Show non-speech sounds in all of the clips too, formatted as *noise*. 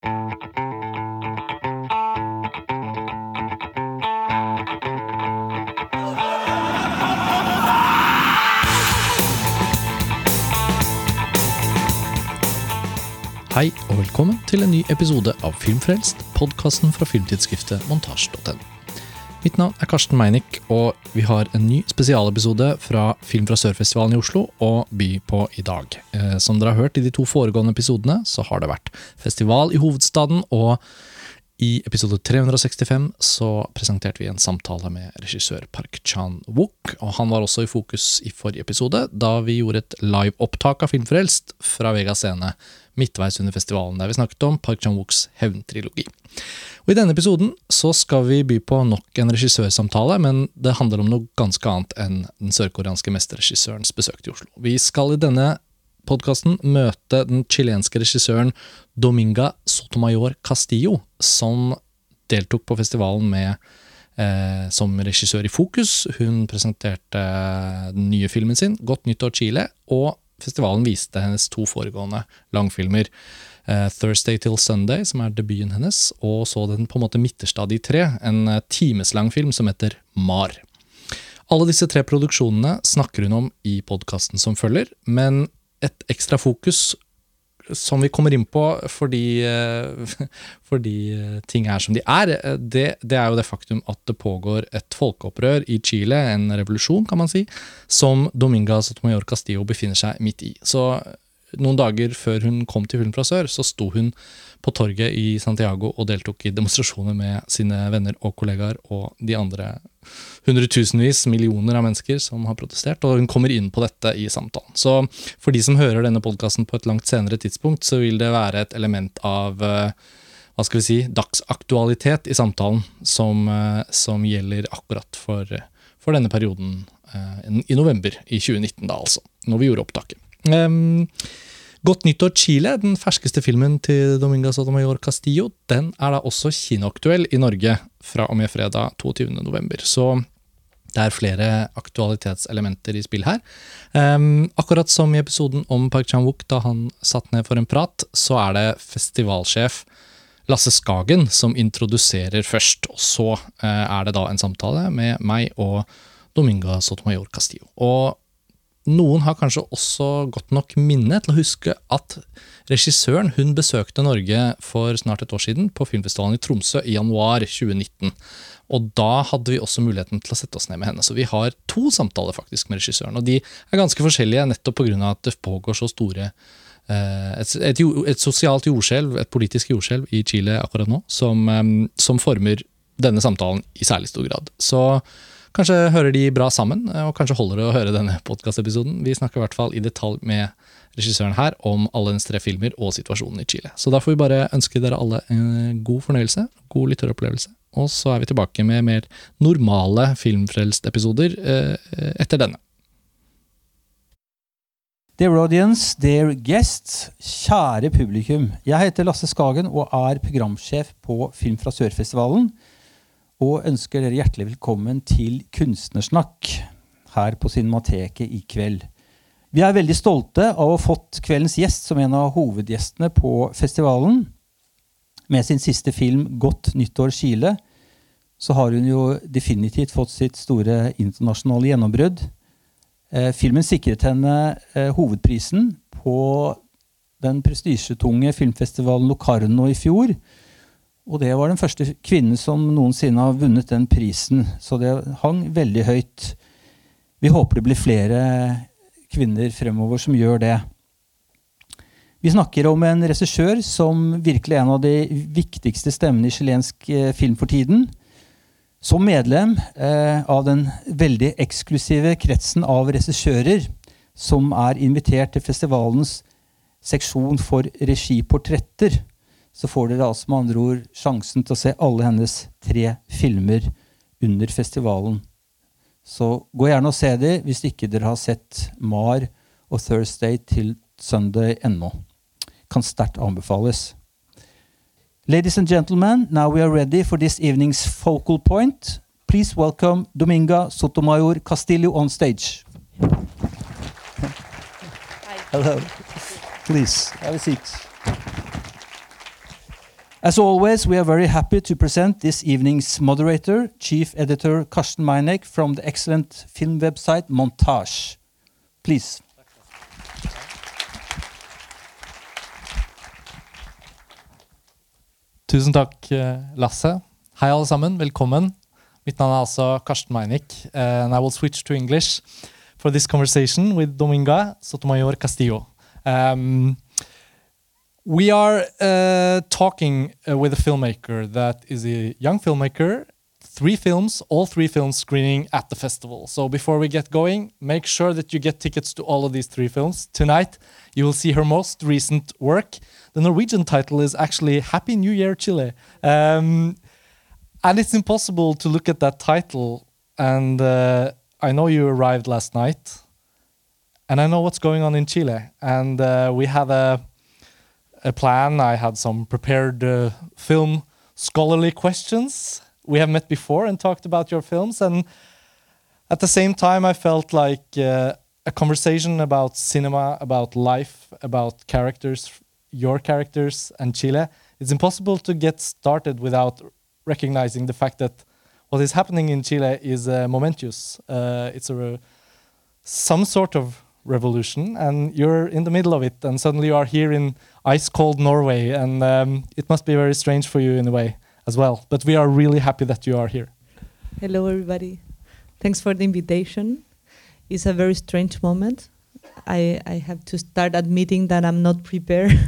Hei og velkommen til en ny episode av Filmfrelst, podkasten fra filmtidsskriftet montasj.no. Mitt navn er Karsten Meinick, og vi har en ny spesialepisode fra Film fra Sørfestivalen i Oslo og by på i dag. Eh, som dere har hørt i de to foregående episodene, så har det vært festival i hovedstaden, og i episode 365 så presenterte vi en samtale med regissør Park Chan-wook, og han var også i fokus i forrige episode, da vi gjorde et live-opptak av Filmfrelst fra Vega Scene midtveis under festivalen, der vi snakket om Park Chan-wooks hevntrilogi. Og I denne episoden så skal vi by på nok en regissørsamtale, men det handler om noe ganske annet enn den sørkoreanske mesterregissørens besøk til Oslo. Vi skal i denne podkasten møte den chilenske regissøren Dominga Sotomayor Castillo, som deltok på festivalen med eh, som regissør i fokus. Hun presenterte den nye filmen sin, 'Godt nyttår Chile', og festivalen viste hennes to foregående langfilmer. Eh, 'Thursday Till Sunday', som er debuten hennes, og så den på en måte midterste av de tre, en eh, timeslang film som heter 'Mar'. Alle disse tre produksjonene snakker hun om i podkasten som følger, men et ekstra fokus som vi kommer inn på fordi, eh, *laughs* fordi ting er som de er, det, det, er jo det faktum at det pågår et folkeopprør i Chile, en revolusjon, kan man si, som Dominga Sotomayor Castillo befinner seg midt i. Så noen dager før hun kom til Film fra sør, så sto hun på torget i Santiago og deltok i demonstrasjoner med sine venner og kollegaer og de andre hundretusenvis, millioner av mennesker som har protestert, og hun kommer inn på dette i samtalen. Så for de som hører denne podkasten på et langt senere tidspunkt, så vil det være et element av eh, hva skal vi si, dagsaktualitet i samtalen som, eh, som gjelder akkurat for, for denne perioden eh, i november i 2019, da altså, når vi gjorde opptaket. Um, Godt nyttår Chile, den ferskeste filmen til Dominga Sotomayor Castillo, den er da også kinoaktuell i Norge fra og med fredag 22.11. Så det er flere aktualitetselementer i spill her. Um, akkurat som i episoden om Park Chan-wook da han satt ned for en prat, så er det festivalsjef Lasse Skagen som introduserer først, og så uh, er det da en samtale med meg og Dominga Sotomayor Castillo. Og noen har kanskje også godt nok minne til å huske at regissøren hun besøkte Norge for snart et år siden på filmfestivalen i Tromsø i januar 2019. Og da hadde vi også muligheten til å sette oss ned med henne. Så vi har to samtaler faktisk med regissøren. Og de er ganske forskjellige nettopp pga. at det pågår så store eh, et, et, et, sosialt jordskjelv, et politisk jordskjelv i Chile akkurat nå, som, eh, som former denne samtalen i særlig stor grad. Så Kanskje hører de bra sammen, eh, og kanskje holder det å høre denne podkastepisoden. Vi snakker i hvert fall i detalj med regissøren her om alle hennes tre filmer og situasjonen i Chile. Så da får vi bare ønske dere alle en god fornøyelse, god lytteropplevelse. Og så er vi tilbake med mer normale Filmfrelst-episoder eh, etter denne. Dear audience, dear guests, kjære publikum. Jeg heter Lasse Skagen og er programsjef på Film fra Sørfestivalen og ønsker dere hjertelig velkommen til Kunstnersnakk her på Cinemateket i kveld. Vi er veldig stolte av å ha fått kveldens gjest som en av hovedgjestene på festivalen. Med sin siste film 'Godt nyttår Chile' så har hun jo definitivt fått sitt store internasjonale gjennombrudd. Eh, filmen sikret henne eh, hovedprisen på den prestisjetunge filmfestivalen Locarno i fjor. Og det var den første kvinnen som noensinne har vunnet den prisen. Så det hang veldig høyt. Vi håper det blir flere kvinner fremover som gjør det. Vi snakker om en regissør som virkelig er en av de viktigste stemmene i chilensk eh, film for tiden. Som medlem eh, av den veldig eksklusive kretsen av regissører som er invitert til festivalens seksjon for regiportretter så får dere altså med andre ord sjansen til å se alle hennes tre filmer under festivalen. Så gå gjerne og se dem hvis ikke dere har sett Mar og Thursday til Sunday ennå. Kan sterkt anbefales. Ladies and gentlemen, now we are ready for this evening's focal point. Please welcome Dominga Sotomayor Castillo on stage. Hello. Please, have a seat. As always, we are very happy to present this evening's moderator, Chief Editor Karsten Meinek from the excellent film website Montage. Please. Tusen takk, eh, Lasse. Hei, alle sammen. Velkommen. Mitt navn er altså Karsten Meinik, uh, and I will switch to English for this conversation with Dominga Sotomayor Castillo. Um, we are uh, talking uh, with a filmmaker that is a young filmmaker. Three films, all three films screening at the festival. So before we get going, make sure that you get tickets to all of these three films. Tonight, you will see her most recent work. The Norwegian title is actually Happy New Year, Chile. Um, and it's impossible to look at that title. And uh, I know you arrived last night, and I know what's going on in Chile. And uh, we have a a plan. I had some prepared uh, film scholarly questions. We have met before and talked about your films, and at the same time, I felt like uh, a conversation about cinema, about life, about characters, your characters, and Chile. It's impossible to get started without recognizing the fact that what is happening in Chile is uh, momentous. Uh, it's a some sort of revolution, and you're in the middle of it, and suddenly you are here in ice cold Norway, and um, it must be very strange for you in a way as well. But we are really happy that you are here. Hello, everybody. Thanks for the invitation. It's a very strange moment. I, I have to start admitting that I'm not prepared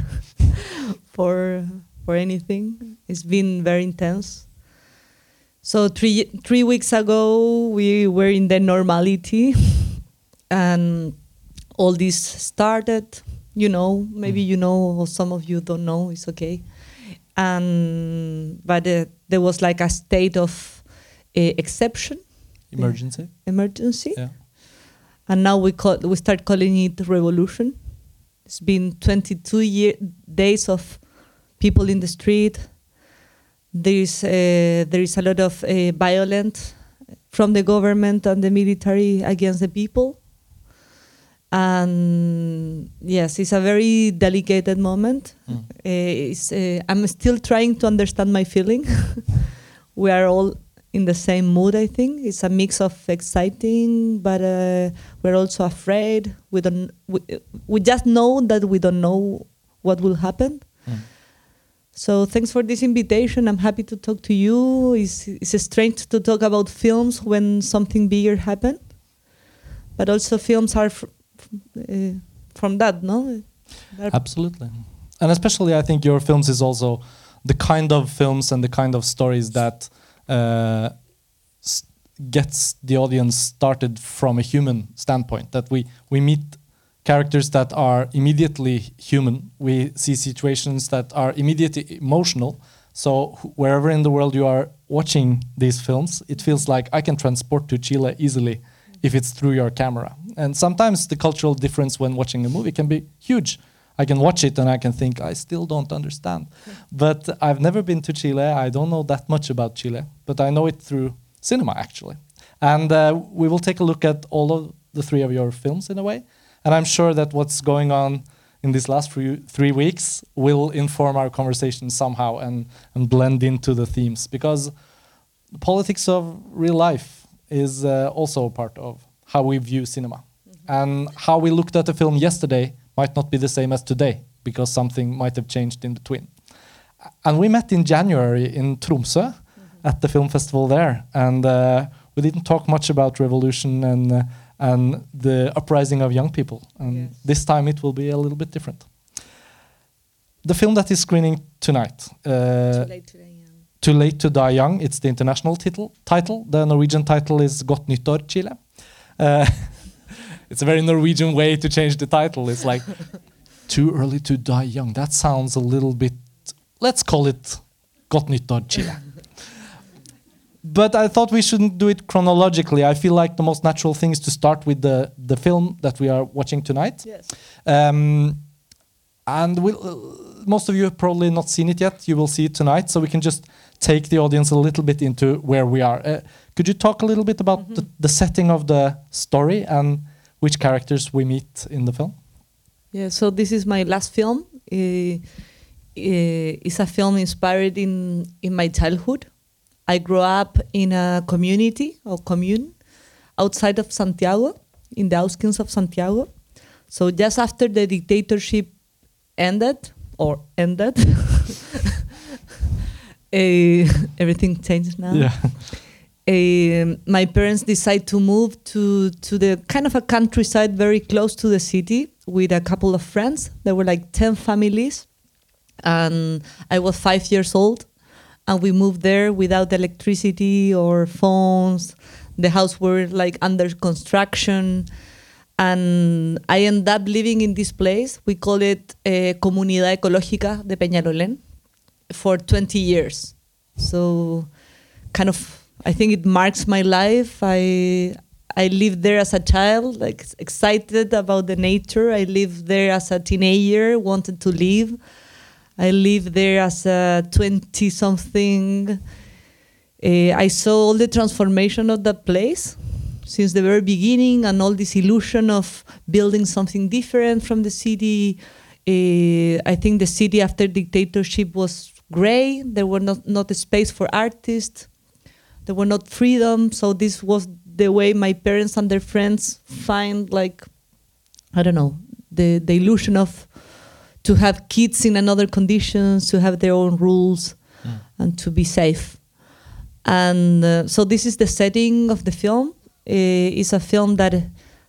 *laughs* for for anything. It's been very intense. So three three weeks ago we were in the normality, *laughs* and all this started. You know, maybe Mm. you know, or some of you don't know. It's okay. And but uh, there was like a state of uh, exception, Emergency. emergency, Yeah. and now we call we start calling it revolution. It's been 22 year, days of people in the street. There is uh, there is a lot of uh, violence from the government and the military against the people. And yes, it's a very delicate moment. Mm. Uh, it's, uh, I'm still trying to understand my feeling. *laughs* we are all in the same mood. I think it's a mix of exciting, but uh, we're also afraid. We don't. We, we just know that we don't know what will happen. Mm. So thanks for this invitation. I'm happy to talk to you. It's, it's strange to talk about films when something bigger happened, but also films are fr- uh, from that, no? Absolutely. And especially, I think your films is also the kind of films and the kind of stories that uh, gets the audience started from a human standpoint. That we we meet characters that are immediately human. We see situations that are immediately emotional. So wherever in the world you are watching these films, it feels like I can transport to Chile easily if it's through your camera. And sometimes the cultural difference when watching a movie can be huge. I can watch it and I can think I still don't understand. But I've never been to Chile. I don't know that much about Chile, but I know it through cinema actually. And uh, we will take a look at all of the three of your films in a way. And I'm sure that what's going on in these last few, three weeks will inform our conversation somehow and, and blend into the themes because the politics of real life is uh, also a part of how we view cinema. And how we looked at a film yesterday might not be the same as today because something might have changed in between. And we met in January in Tromsø at the film festival there, and uh, we didn't talk much about revolution and uh, and the uprising of young people. And Yes. this time it will be a little bit different. The film that is screening tonight, uh, Too late today, yeah. Too Late to Die Young. It's the international title. Title. The Norwegian title is Godt nyttår, Chile. Uh, *laughs* it's a very Norwegian way to change the title. It's like *laughs* Too early to die young. That sounds a little bit. Let's call it Godt nyttår, Chile. *laughs* But I thought we shouldn't do it chronologically. I feel like the most natural thing is to start with the the film that we are watching tonight. Yes. Um, and we'll, uh, most of you have probably not seen it yet. You will see it tonight, so we can just take the audience a little bit into where we are. Uh, could you talk a little bit about the, the setting of the story and which characters we meet in the film? Yeah, so this is my last film. Uh, uh, is a film inspired in in my childhood. I grew up in a community or commune outside of Santiago, in the outskirts of Santiago. So just after the dictatorship ended or ended, *laughs* eh, everything changed now. *laughs* Um, my parents decided to move to to the kind of a countryside very close to the city with a couple of friends. There were like ten families, and I was five years old, and we moved there without electricity or phones. The house were like under construction, and I end up living in this place. We call it uh, Comunidad Ecológica de Peñalolén for 20 years. So, kind of, I think it marks my life. I I lived there as a child, like excited about the nature. I lived there as a teenager, wanted to live. I lived there as a 20 something. Uh, I saw all the transformation of that place since the very beginning and all this illusion of building something different from the city. Uh, I think the city after dictatorship was gray. There were not, not a space for artists. There were not freedom. So this was the way my parents and their friends find like, I don't know, the, the illusion of to have kids in another conditions, to have their own rules, Mm. and to be safe. And uh, so this is the setting of the film. Uh, it's a film that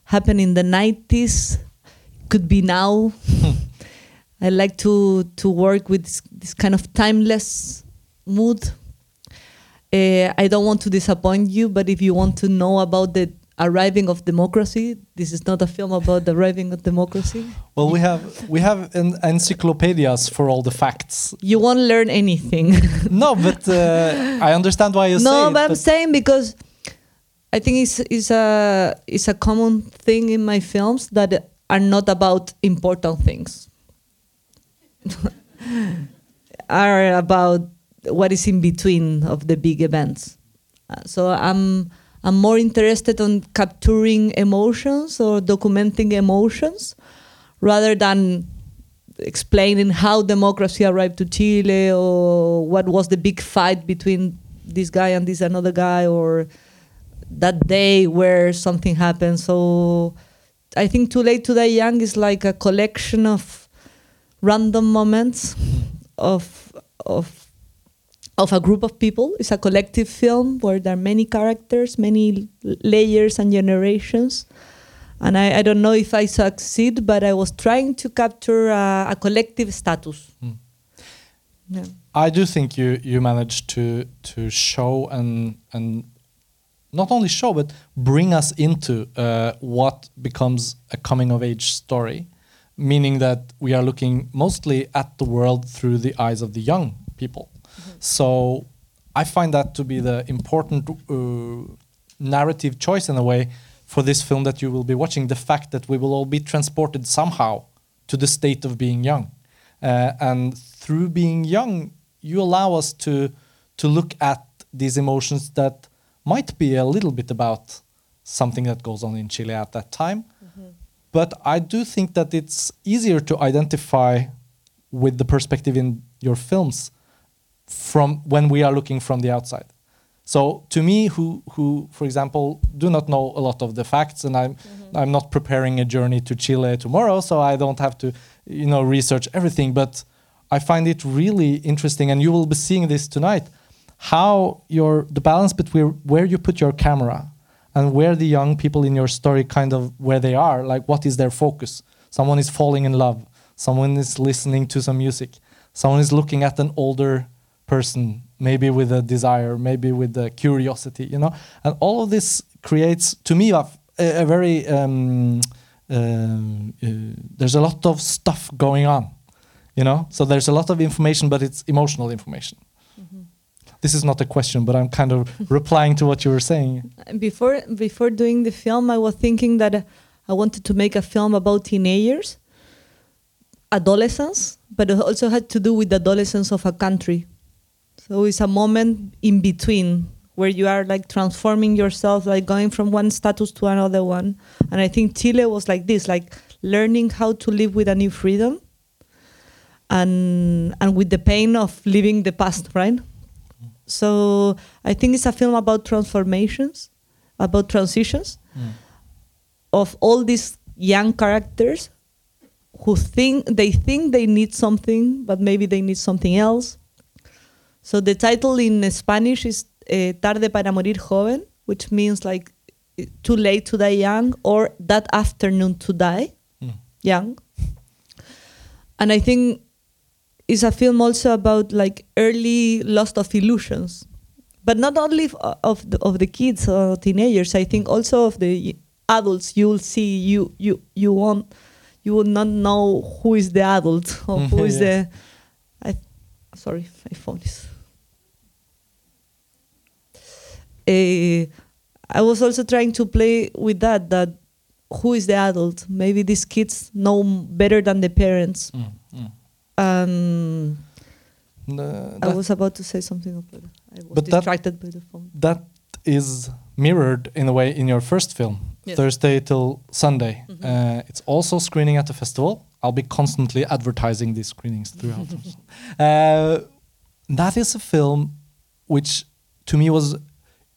happened in the 90s, could be now. *laughs* I like to to work with this, this kind of timeless mood. Uh, I don't want to disappoint you, but if you want to know about the arriving of democracy, this is not a film about the arriving of democracy. Well, we have we have en- encyclopedias for all the facts. You won't learn anything. *laughs* no, but uh, I understand why you say no, it, but I'm saying because I think it's it's a it's a common thing in my films that are not about important things. *laughs* are about what is in between of the big events. Uh, so I'm I'm more interested on capturing emotions or documenting emotions rather than explaining how democracy arrived to Chile or what was the big fight between this guy and this another guy or that day where something happened. So I think Too Late to Die Young is like a collection of random moments of of of a group of people. It's a collective film where there are many characters, many layers and generations. And I, I don't know if I succeed, but I was trying to capture a, a collective status. Mm. Yeah. I do think you you managed to to show and and not only show but bring us into uh, what becomes a coming of age story, meaning that we are looking mostly at the world through the eyes of the young people. So I find that to be the important uh, narrative choice in a way for this film that you will be watching. The fact that we will all be transported somehow to the state of being young, uh, and through being young, you allow us to to look at these emotions that might be a little bit about something that goes on in Chile at that time. But I do think that it's easier to identify with the perspective in your films from when we are looking from the outside. So to me, who who for example do not know a lot of the facts, and I'm mm-hmm. I'm not preparing a journey to Chile tomorrow, so I don't have to you know research everything. But I find it really interesting, and you will be seeing this tonight, how your the balance between where you put your camera and where the young people in your story kind of where they are, like what is their focus. Someone is falling in love. Someone is listening to some music. Someone is looking at an older person, maybe with a desire, maybe with a curiosity, you know. And all of this creates, to me, a, a very um, um, uh, there's a lot of stuff going on, you know. So there's a lot of information, but it's emotional information. This is not a question, but I'm kind of *laughs* replying to what you were saying. before before doing the film, I was thinking that uh, I wanted to make a film about teenagers, adolescence but it also had to do with the adolescence of a country. So it's a moment in between where you are like transforming yourself, like going from one status to another one. And I think Chile was like this, like learning how to live with a new freedom. and and with the pain of living the past, right? So I think it's a film about transformations, about transitions mm. of all these young characters who think they think they need something, but maybe they need something else. So the title in Spanish is eh, Tarde para morir joven, which means like too late to die young or that afternoon to die young. And I think it's a film also about like early loss of illusions, but not only f- of the, of the kids or teenagers. I think also of the adults. You'll see you you you won't you will not know who is the adult or who is *laughs* Yeah. the. I sorry, my phone is. Eh, I was also trying to play with that. That who is the adult? Maybe these kids know better than the parents. Mm, mm. Um, I was about to say something, but I was But that- by the phone. that is mirrored in a way in your first film, Yes. Thursday till Sunday. Mhm. Uh, it's also screening at the festival. I'll be constantly advertising these screenings throughout. *laughs* uh, that is a film which, to me, was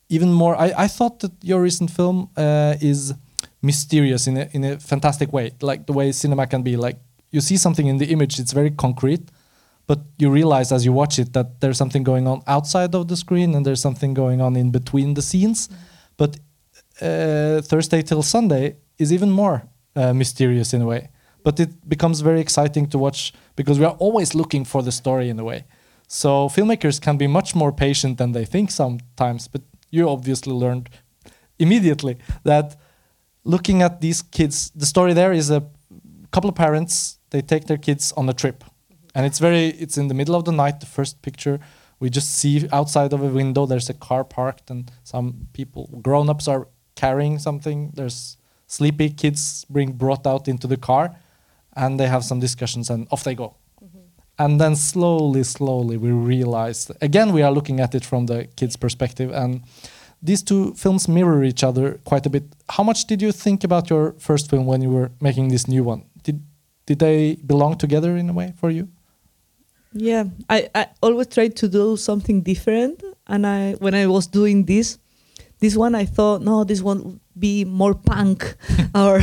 even more. I, I thought that your recent film uh, is mysterious in a, in a fantastic way, like the way cinema can be. Like you see something in the image, it's very concrete, but you realize as you watch it that there's something going on outside of the screen and there's something going on in between the scenes. But uh, Thursday till Sunday is even more uh, mysterious in a way. But it becomes very exciting to watch because we are always looking for the story in a way. So filmmakers can be much more patient than they think sometimes. But you obviously learned immediately that looking at these kids, the story there is a couple of parents. They take their kids on a trip, and it's very. It's in the middle of the night. The first picture we just see outside of a window. There's a car parked, and some people, grown-ups, are carrying something. There's sleepy kids being brought out into the car, and they have some discussions, and off they go. And then slowly, slowly, we realized again we are looking at it from the kids' perspective, and these two films mirror each other quite a bit. How much did you think about your first film when you were making this new one? Did did they belong together in a way for you? Yeah, I, I always tried to do something different, and I when I was doing this, this one I thought no, this one would be more punk, *laughs* or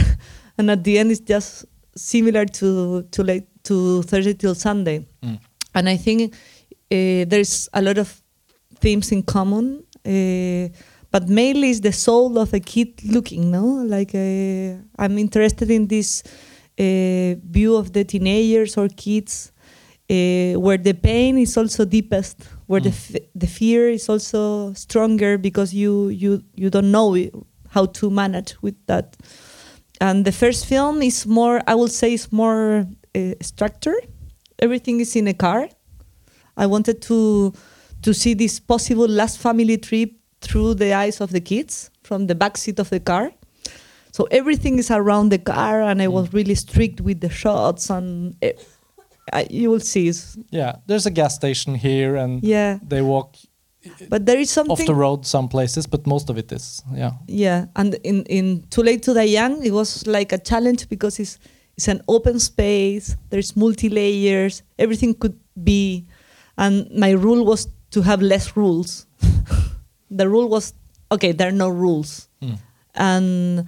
and at the end it's just similar to to like to Thursday till Sunday, Mm. and I think uh, there's a lot of themes in common. Uh, but mainly it's the soul of a kid looking, no? Like uh, I'm interested in this uh, view of the teenagers or kids uh, where the pain is also deepest, where the Mm. f- the fear is also stronger because you you you don't know how to manage with that. And the first film is more, I will say, is more uh, structured. Everything is in a car. I wanted to to see this possible last family trip through the eyes of the kids from the back seat of the car. So everything is around the car, and I was really strict with the shots. And eh, I, you will see, Yeah, there's a gas station here, and yeah. they walk But there is something off the road some places, but most of it is yeah. Yeah, and in in Too Late to Die Young, it was like a challenge because it's it's an open space. There's multi layers. Everything could be, and my rule was to have less rules. *laughs* the rule was okay. There are no rules, Mm. and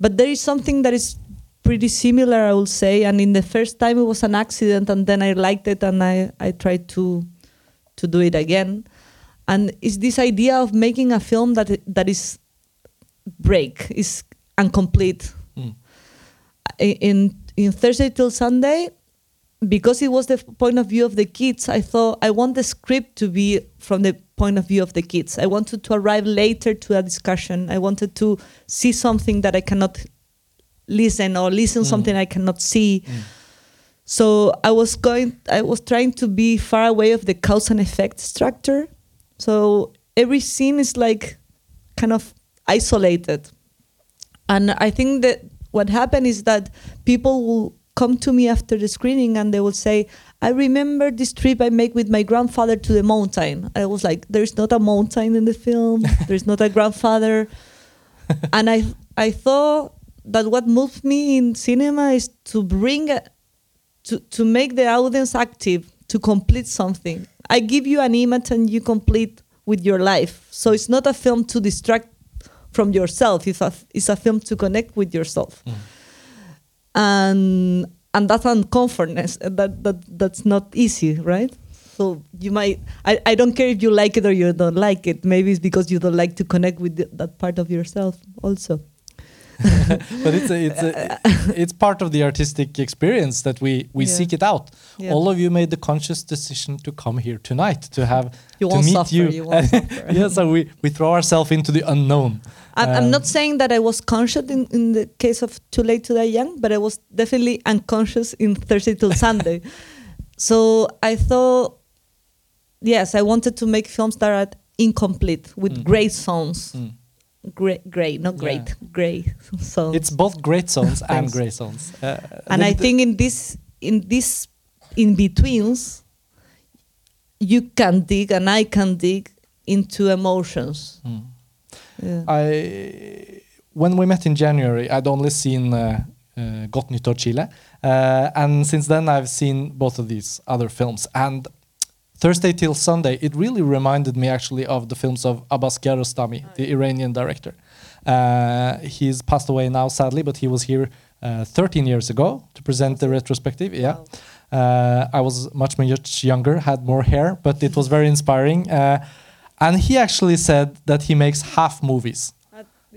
but there is something that is pretty similar, I will say. And in the first time, it was an accident, and then I liked it, and I I tried to to do it again. And it's this idea of making a film that that is break is incomplete. In in Thursday till Sunday, because it was the point of view of the kids, I thought I want the script to be from the point of view of the kids. I wanted to arrive later to a discussion. I wanted to see something that I cannot listen or listen Mm. something I cannot see. Mm. So I was going, I was trying to be far away of the cause and effect structure. So every scene is like kind of isolated. And I think that what happened is that people will come to me after the screening and they will say, I remember this trip I made with my grandfather to the mountain. I was like, there's not a mountain in the film, *laughs* there's not a grandfather. and I, I thought that what moved me in cinema is to bring a, to to make the audience active to complete something. I give you an image and you complete with your life. So it's not a film to distract from yourself. It's a it's a film to connect with yourself. Mm-hmm. And and that's uncomfortness. That that that's not easy, right? So you might I, I don't care if you like it or you don't like it. Maybe it's because you don't like to connect with th- that part of yourself also. *laughs* but it's a, it's a, *laughs* it's part of the artistic experience that we we Yeah. seek it out. Yeah. All of you made the conscious decision to come here tonight to have You to meet suffer, you. you *laughs* yeah, so we we throw ourselves into the unknown. I'm, I'm Um, not saying that I was conscious in, in the case of Too Late to Die Young, but I was definitely unconscious in Thursday till Sunday. So I thought, yes, I wanted to make films that are incomplete with Mm. great songs. Mm. Great, great, not Yeah. great, great *laughs* songs. It's both great zones and gray zones. Uh, and I think in this in this in betweens, you can dig and I can dig into emotions. Mm. Yeah. I when we met in January, I'd only seen uh, uh, Gott Nytt Chile, uh, and since then I've seen both of these other films. And Thursday till Sunday, it really reminded me actually of the films of Abbas Kiarostami, the Iranian director. Uh, he's passed away now, sadly, but he was here uh, 13 years ago to present the retrospective. Yeah. Wow. Uh, I was much much younger, had more hair, but it was very inspiring. Uh, and he actually said that he makes half movies.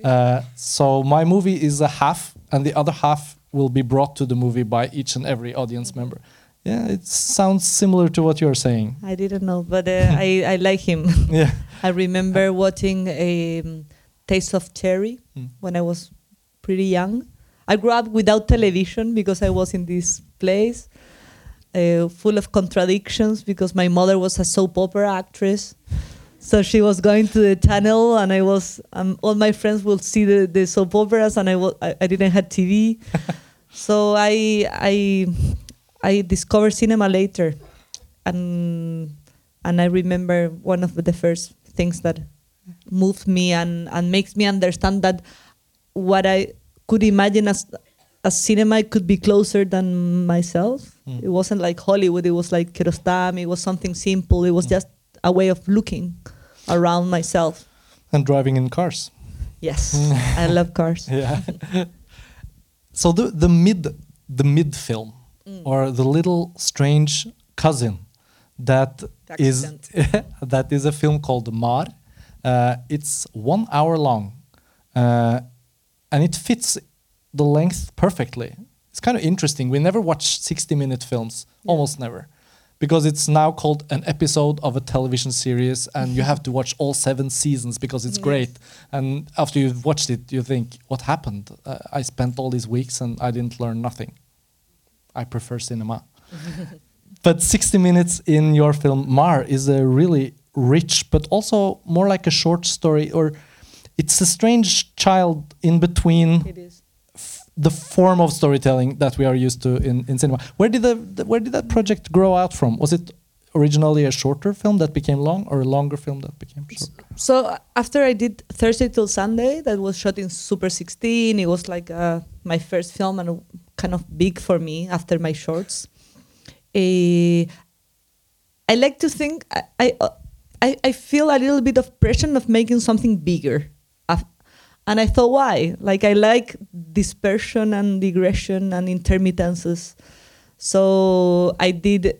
Uh, so my movie is a half, and the other half will be brought to the movie by each and every audience member. Yeah, it sounds similar to what you're saying. I didn't know, but uh, *laughs* I, I like him. Yeah. *laughs* I remember watching a um, Taste of Cherry Mm. when I was pretty young. I grew up without television because I was in this place, uh, full of contradictions because my mother was a soap opera actress. So she was going to the channel, and I was. Um, all my friends would see the, the soap operas, and I, wa- I, I didn't have TV. *laughs* so I I I discovered cinema later, and and I remember one of the first things that moved me and and makes me understand that what I could imagine as as cinema could be closer than myself. Mm. It wasn't like Hollywood. It was like Kiarostami. It was something simple. It was Mm. just a way of looking around myself. And driving in cars. Yes, *laughs* I love cars. Yeah. *laughs* so the the mid the mid film Mm. or the little strange cousin that is Accident. *laughs* that is a film called Mar. Uh, it's one hour long, uh, and it fits the length perfectly. It's kind of interesting. We never watch sixty-minute films, Yeah. almost never, because it's now called an episode of a television series, and you have to watch all seven seasons because it's Yes. great. And after you've watched it, you think, "What happened? Uh, I spent all these weeks and I didn't learn nothing." I prefer cinema. *laughs* but 60 minutes in your film Mar is a really rich, but also more like a short story, or it's a strange child in between f- the form of storytelling that we are used to in, in cinema. Where did the, the where did that project grow out from? Was it originally a shorter film that became long, or a longer film that became short? So after I did Thursday till Sunday, that was shot in Super 16. It was like uh, my first film and kind of big for me after my shorts. Eh, I like to think I, I uh, I I feel a little bit of pressure of making something bigger, and I thought why? Like I like dispersion and digression and intermittences. So I did.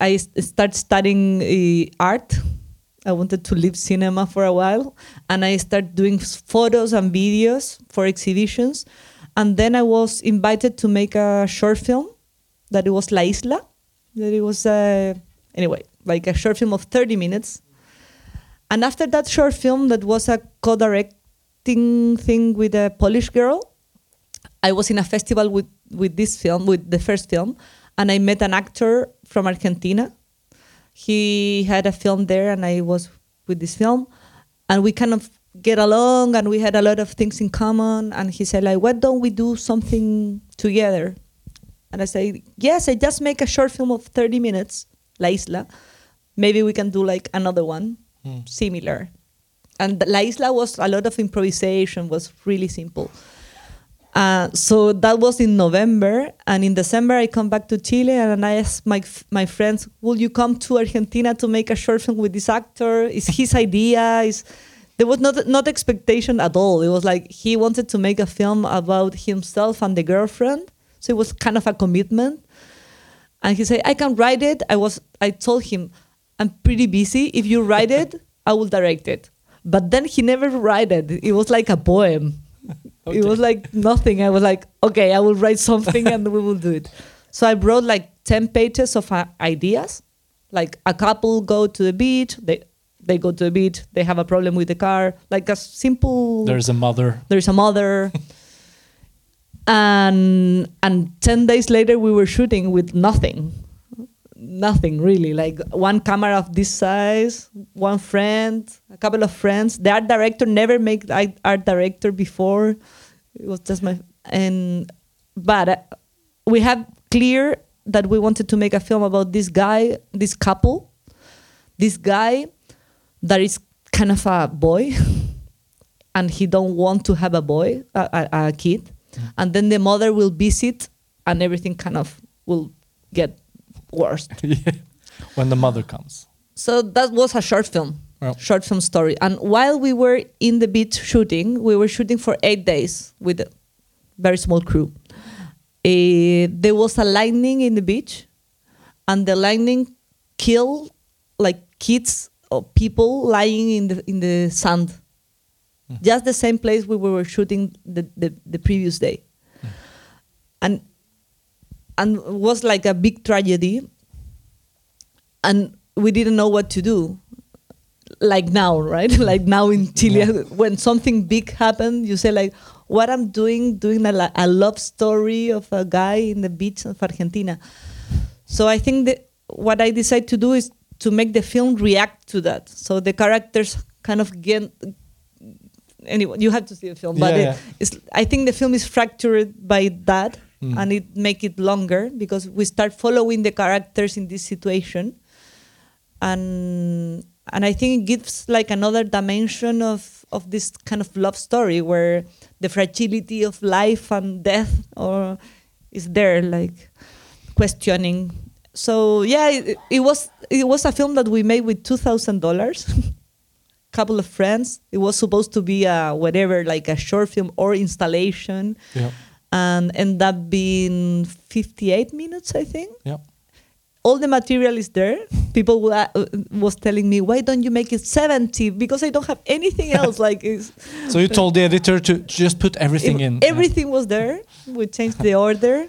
I started studying uh, art. I wanted to leave cinema for a while, and I started doing photos and videos for exhibitions. And then I was invited to make a short film that it was La Isla. That it was uh, anyway like a short film of 30 minutes. And after that short film, that was a co-directing thing with a Polish girl. I was in a festival with with this film, with the first film, and I met an actor from Argentina. He had a film there, and I was with this film, and we kind of get along, and we had a lot of things in common. And he said, like, why don't we do something together? And I say, yes, I just make a short film of 30 minutes, La Isla. Maybe we can do like another one Hmm. similar. And La Isla was a lot of improvisation, was really simple. Uh, so that was in November, and in December I come back to Chile, and I asked my my friends, "Will you come to Argentina to make a short film with this actor? Is his *laughs* idea? Is there was not not expectation at all. It was like he wanted to make a film about himself and the girlfriend, so it was kind of a commitment. And he said, "I can write it." I was I told him, "I'm pretty busy. If you write it, I will direct it." But then he never write it. It was like a poem. *laughs* It was like nothing. I was like, okay, I will write something and we will do it. So I wrote like 10 pages of uh, ideas. Like a couple go to the beach, they, they go to the beach, they have a problem with the car, like a simple. There's a mother. there's a mother. *laughs* and and 10 days later we were shooting with nothing nothing really like one camera of this size one friend a couple of friends the art director never made art art director before it was just my and but uh, we had clear that we wanted to make a film about this guy this couple this guy that is kind of a boy *laughs* and he don't want to have a boy a, a, a kid and then the mother will visit and everything kind of will get worse *laughs* Yeah. When the mother comes. so that was a short film Well. short film story and while we were in the beach shooting we were shooting for eight days with a very small crew Eh, there was a lightning in the beach and the lightning killed like kids people lying in the in the sand. Hmm. Just the same place we were shooting the, the, the previous day. Hmm. And and it was like a big tragedy. And we didn't know what to do. Like now right? *laughs* Like now in chile *laughs* when something big happened you say like what i'm doing doing a, a love story of a guy in the beach of argentina. So i think that what i decided to do is to make the film react to that so the characters kind of get anyway you have to see the film but Yeah, it- yeah. it's i think the film is fractured by that Mm. and it make it longer because we start following the characters in this situation and and i think it gives like another dimension of of this kind of love story where the fragility of life and death or is there like questioning so yeah it, it was it was a film that we made with two thousand dollars. *laughs* Couple of friends. It was supposed to be a whatever like a short film or installation. Yeah. and end up being 58 minutes i think. Yeah. all the material is there. People uh, was telling me why don't you make it 70 because i don't have anything *laughs* else. Like So you told the editor to just put everything it- in. everything was there. We changed the order.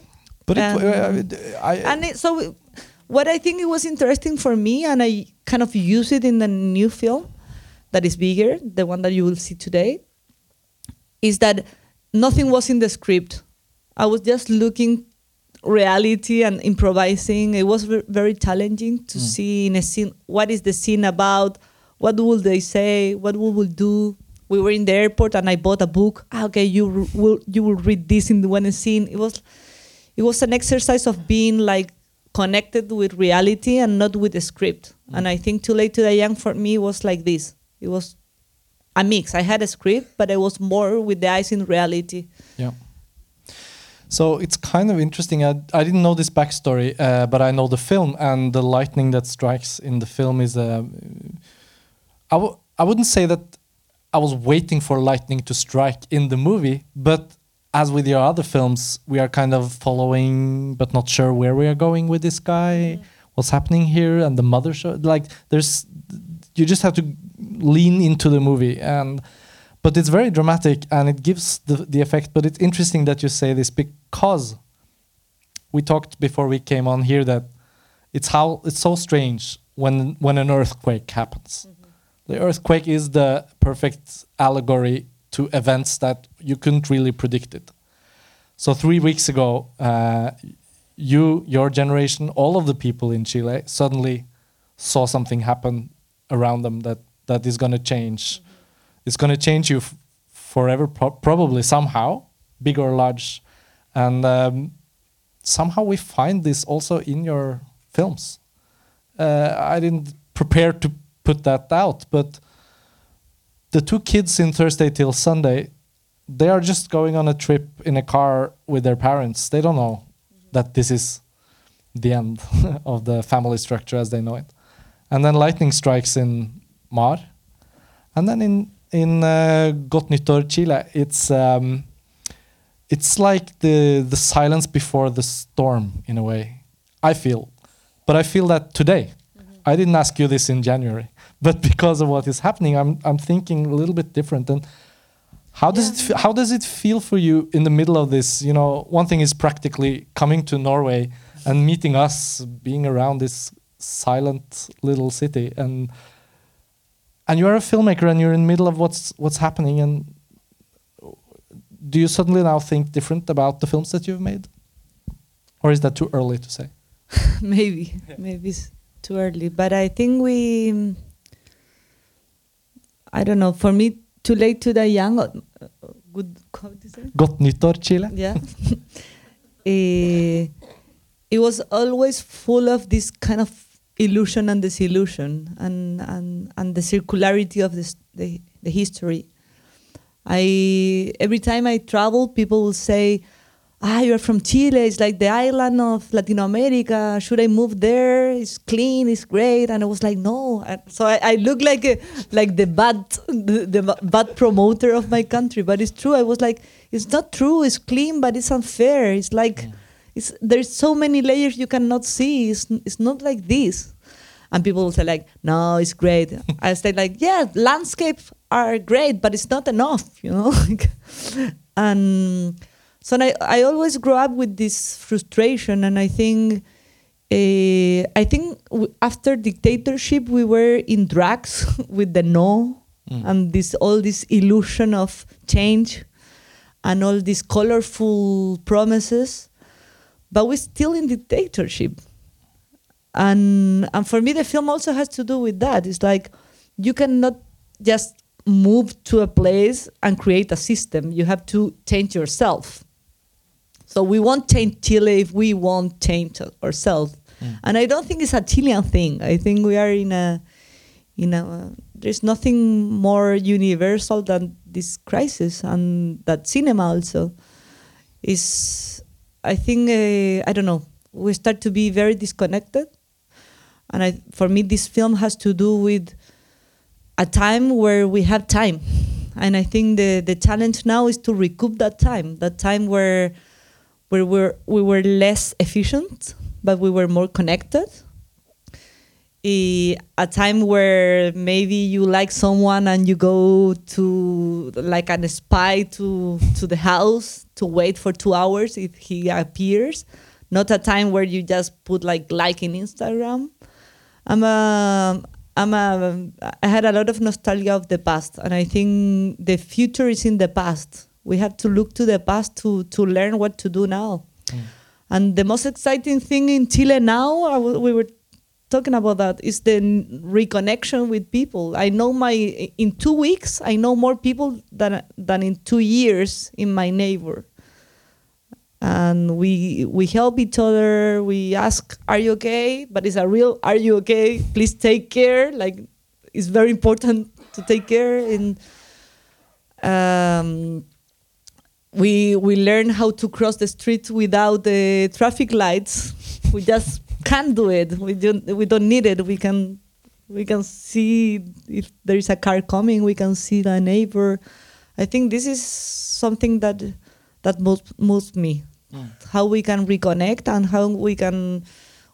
But it, uh, I, and it, so what i think it was interesting for me and i kind of use it in the new film that is bigger the one that you will see today is that nothing was in the script. I was just looking reality and improvising. It was very challenging to see in a scene what is the scene about? What will they say? What will we will do? We were in the airport and i bought a book. Ah, okay you will you will read this in the one scene. It was it was an exercise of being like connected with reality and not with the script. And I think Too Late to Die Young for me was like this. It was a mix. I had a script, but I was more with the eyes in reality. Yeah. So it's kind of interesting. I, I didn't know this backstory, uh, but I know the film, and the lightning that strikes in the film is. Uh, I w- I wouldn't say that I was waiting for lightning to strike in the movie, but as with your other films, we are kind of following, but not sure where we are going with this guy, what's happening here, and the mother show. Like, there's, you just have to lean into the movie, and but it's very dramatic and it gives the the effect. But it's interesting that you say this because we talked before we came on here that it's how it's so strange when when an earthquake happens. Mm-hmm. The earthquake is the perfect allegory to events that you couldn't really predict it. So three weeks ago, uh, you, your generation, all of the people in Chile suddenly saw something happen around them that that is going to change. It's going to change you forever, pro- probably somehow, big or large, and um, somehow we find this also in your films. Uh, I didn't prepare to put that out, but the two kids in Thursday till Sunday, they are just going on a trip in a car with their parents. They don't know that this is the end *laughs* of the family structure as they know it. And then lightning strikes in Mar, and then in in uh, Nyttår, Chile, it's um, it's like the the silence before the storm in a way. I feel, but I feel that today. I didn't ask you this in January, but because of what is happening, I'm I'm thinking a little bit different. And how does it how does it feel for you in the middle of this? You know, one thing is practically coming to Norway and meeting us, being around this silent little city, and and you are a filmmaker and you're in the middle of what's what's happening. And do you suddenly now think different about the films that you've made, or is that too early to say? *laughs* maybe maybe it's too early but i think we i don't know for me too late to die young uh, uh, good how to say? Godt nyttår, Chile. yeah. *laughs* Eh, it was always full of this kind of illusion and disillusion and and, and the circularity of this the, the history. I every time i travel people will say ah you're from chile. It's like the island of latin america. Should i move there? It's clean it's great. And i was like no. And so i, I look like a, like the bad the, the bad promoter of my country but it's true. I was like it's not true. It's clean but it's unfair. It's like it's, there's so many layers you cannot see. It's, it's not like this. And people will say like no it's great. I say like yeah landscapes are great but it's not enough you know? *laughs* And so I, I always grew up with this frustration and i think uh, i think after dictatorship we were in drugs *laughs* with the no and this all this illusion of change and all these colorful promises but we're still in dictatorship. And and for me the film also has to do with that. It's like you cannot just move to a place and create a system. You have to change yourself so we won't change chile if we won't change ourselves. And i don't think it's a chilean thing. I think we are in a in a there's nothing more universal than this crisis and that cinema also is i think uh, i don't know. We start to be very disconnected. And I, for me this film has to do with a time where we have time. And i think the, the challenge now is to recoup that time. That time where where we're, we were less efficient but we were more connected. Eh, a time where maybe you like someone and you go to like an spy to to the house to wait for two hours if he appears. Not a time where you just put like like in instagram. I'm a i'm a i had a lot of nostalgia of the past and i think the future is in the past we have to look to the past to to learn what to do now and the most exciting thing in Chile now, we were talking about that, is the reconnection with people. I know my in two weeks, I know more people than than in two years in my neighbor. And we we help each other. We ask, "Are you okay?" But it's a real, "Are you okay?" Please take care. Like it's very important to take care. In um, we we learn how to cross the street without the traffic lights. We just can't do it. We don't we don't need it. We can we can see if there is a car coming. We can see the neighbor. I think this is something that that moves moves me. Mm. How we can reconnect and how we can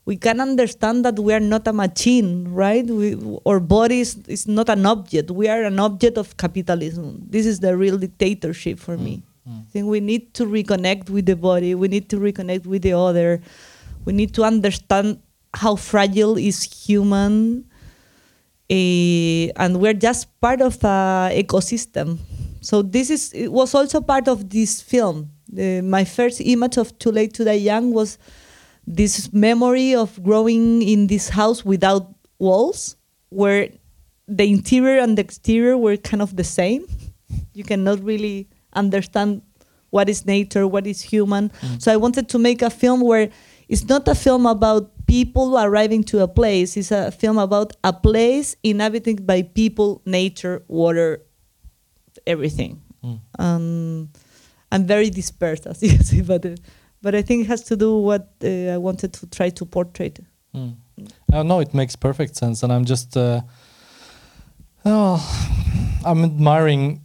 we can understand that we are not a machine, right? We, our body is, is not an object. We are an object of capitalism. This is the real dictatorship for mm. me. I think we need to reconnect with the body. We need to reconnect with the other. We need to understand how fragile is human, eh, and we're just part of a ecosystem. So this is it was also part of this film. My first image of Too Late to Die Young was this memory of growing in this house without walls, where the interior and the exterior were kind of the same. You cannot really understand what is nature, what is human. So I wanted to make a film where it's not a film about people arriving to a place. It's a film about a place inhabited by people, nature, water, everything. Mm. Um, I'm very dispersed, *laughs* as you see, but uh, but I think it has to do what uh, I wanted to try to portray. Mm. Uh, no, it makes perfect sense, and I'm just, uh, oh, I'm admiring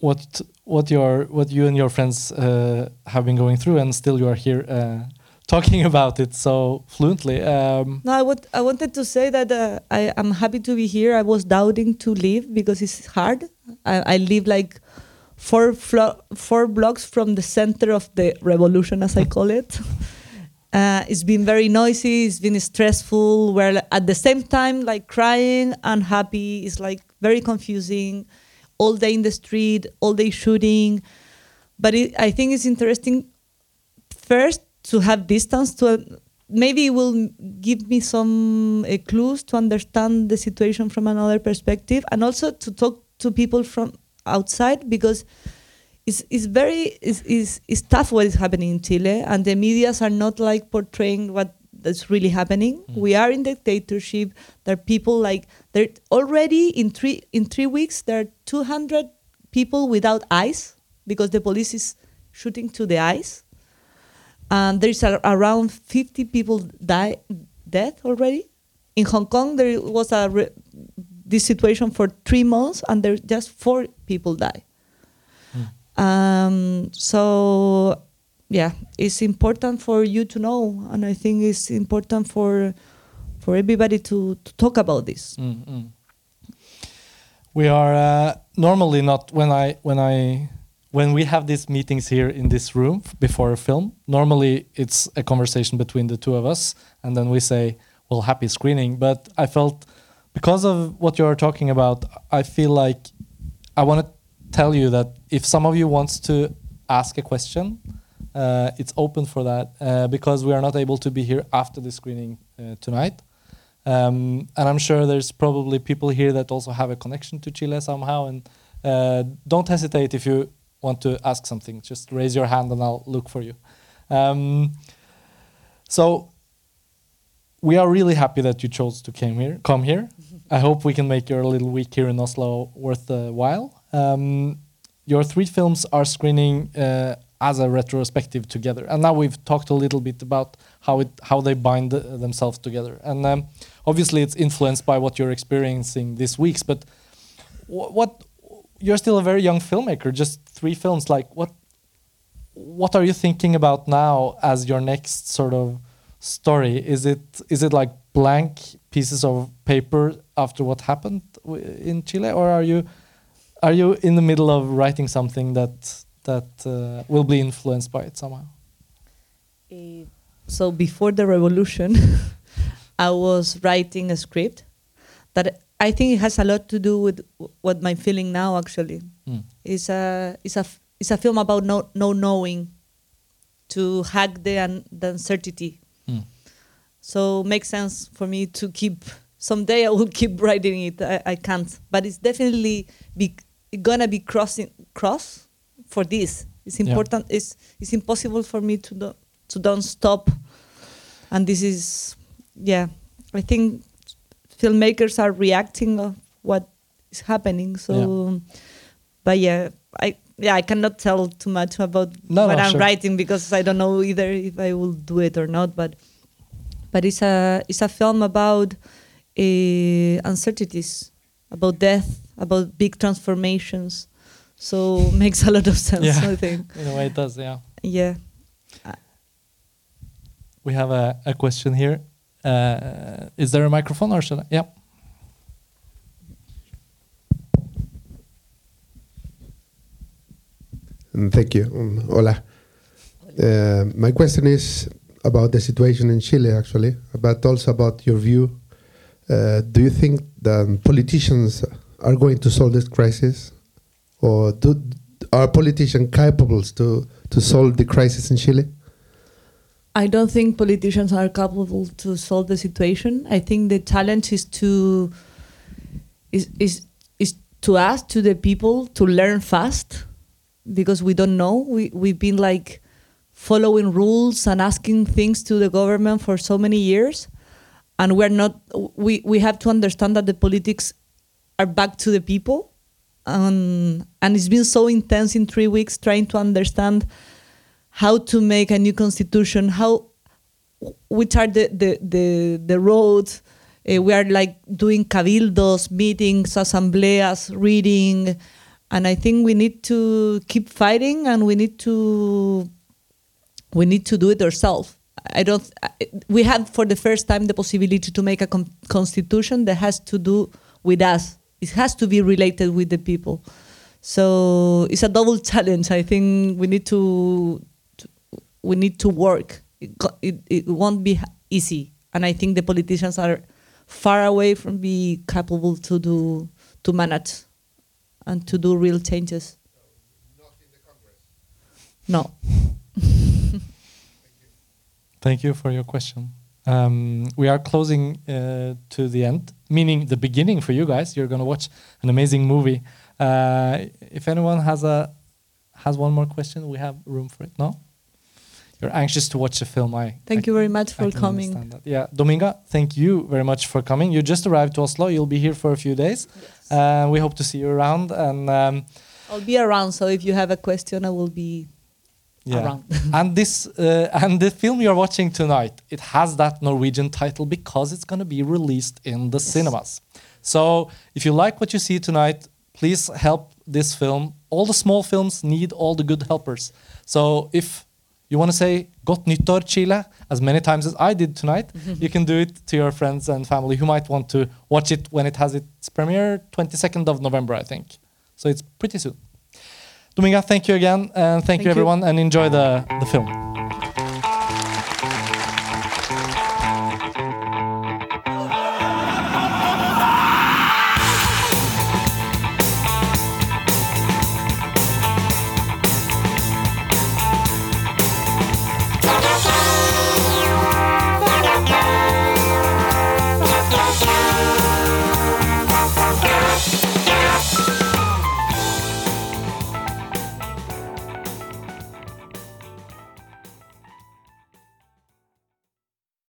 what what your what you and your friends uh, have been going through, and still you are here uh, talking *laughs* about it so fluently. Um, No, I, would, I wanted to say that uh, I am happy to be here. I was doubting to leave because it's hard. I, I live like four flo- four blocks from the center of the revolution, as I *laughs* call it. Uh, it's been very noisy. It's been stressful. We're at the same time like crying and happy. It's like very confusing. All day in the street, all day shooting. But it, I think it's interesting. First, to have distance to maybe it will give me some uh, clues to understand the situation from another perspective and also to talk to people from outside because it's, it's very it's, it's, it's tough what is happening in Chile and the medias are not like portraying what that's really happening. Mm. We are in dictatorship. There are people like there already in three in three weeks there are 200 people without eyes because the police is shooting to the eyes and there's a, around 50 people die dead already in hong kong there was a re- this situation for three months and there just four people die um, so yeah it's important for you to know and i think it's important for for everybody to, to talk about this Mm, mm. We are uh, normally not when I when I when we have these meetings here in this room before a film. Normally it's a conversation between the two of us, and then we say, "Well, happy screening." But I felt because of what you are talking about, I feel like I want to tell you that if some of you wants to ask a question, uh, it's open for that uh, because we are not able to be here after the screening uh, tonight. Um, and I'm sure there's probably people here that also have a connection to Chile somehow. And uh, don't hesitate if you want to ask something. Just raise your hand and I'll look for you. Um, so we are really happy that you chose to came here. Come here. *laughs* I hope we can make your little week here in Oslo worth the while. Um, your three films are screening uh, as a retrospective together, and now we've talked a little bit about how it how they bind themselves together. And um, obviously, it's influenced by what you're experiencing this week's. But wh- what you're still a very young filmmaker, just three films. Like what what are you thinking about now as your next sort of story? Is it is it like blank pieces of paper after what happened in Chile, or are you are you in the middle of writing something that that uh, will be influenced by it somehow? Eh, so before the revolution, *laughs* I was writing a script that I think it has a lot to do with what I'm feeling now. Actually, Mm. it's a it's a it's a film about no no knowing, to hack the un- the uncertainty. Mm. So makes sense for me to keep. Someday I will *laughs* keep writing it. I, I can't, but it's definitely be gonna be crossing cross for this. It's Yeah. important. It's it's impossible for me to do, to don't stop. And this is, yeah, I think filmmakers are reacting of what is happening. So, but yeah, I yeah I cannot tell too much about No, what no, I'm sure. writing because I don't know either if I will do it or not. But but it's a it's a film about uh, uncertainties, about death, about big transformations. So *laughs* makes a lot of sense. Yeah. I think. *laughs* In a way, it does. Yeah. Yeah. We have a, a question here. Uh, is there a microphone or should I? Yeah. Mm, Thank you. Um, hola. Uh, my question is about the situation in Chile, actually, but also about your view. Uh, do you think that politicians are going to solve this crisis, or do, are politicians capable to to solve the crisis in Chile? I don't think politicians are capable to solve the situation. I think the challenge is to is is is to ask to the people to learn fast because we don't know. We we've been like following rules and asking things to the government for so many years and we're not we we have to understand that the politics are back to the people and it's been so intense in three weeks trying to understand how to make a new constitution, how which are the the the, the roads. Uh, we are like doing cabildos, meetings, asambleas, reading, and I think we need to keep fighting, and we need to we need to do it ourselves. I don't. We have for the first time the possibility to make a con- constitution that has to do with us. It has to be related with the people. So it's a double challenge. I think we need to, to we need to work. It, it, it won't be easy, and I think the politicians are far away from being capable to do to manage and to do real changes. No. *laughs* Thank you for your question. Um, we are closing uh, to the end, meaning the beginning for you guys. You're going to watch an amazing movie. Uh, if anyone has a has one more question, we have room for it. No, you're anxious to watch the film. I Thank I you very much for coming. Yeah, Dominga, thank you very much for coming. You just arrived to Oslo. You'll be here for a few days. Uh, we hope to see you around. And um, I'll be around, so if you have a question, I will be yeah, around. *laughs* and this uh, and the film you're watching tonight, it has that Norwegian title because it's going to be released in the cinemas. So if you like what you see tonight, please help this film. All the small films need all the good helpers. So if you want to say "Godt nyttår Chile" as many times as I did tonight, *laughs* you can do it to your friends and family who might want to watch it when it has its premiere, 22nd of November, I think. So it's pretty soon. Dominga, thank you again, and thank, Thank you you. everyone, and enjoy the, the film.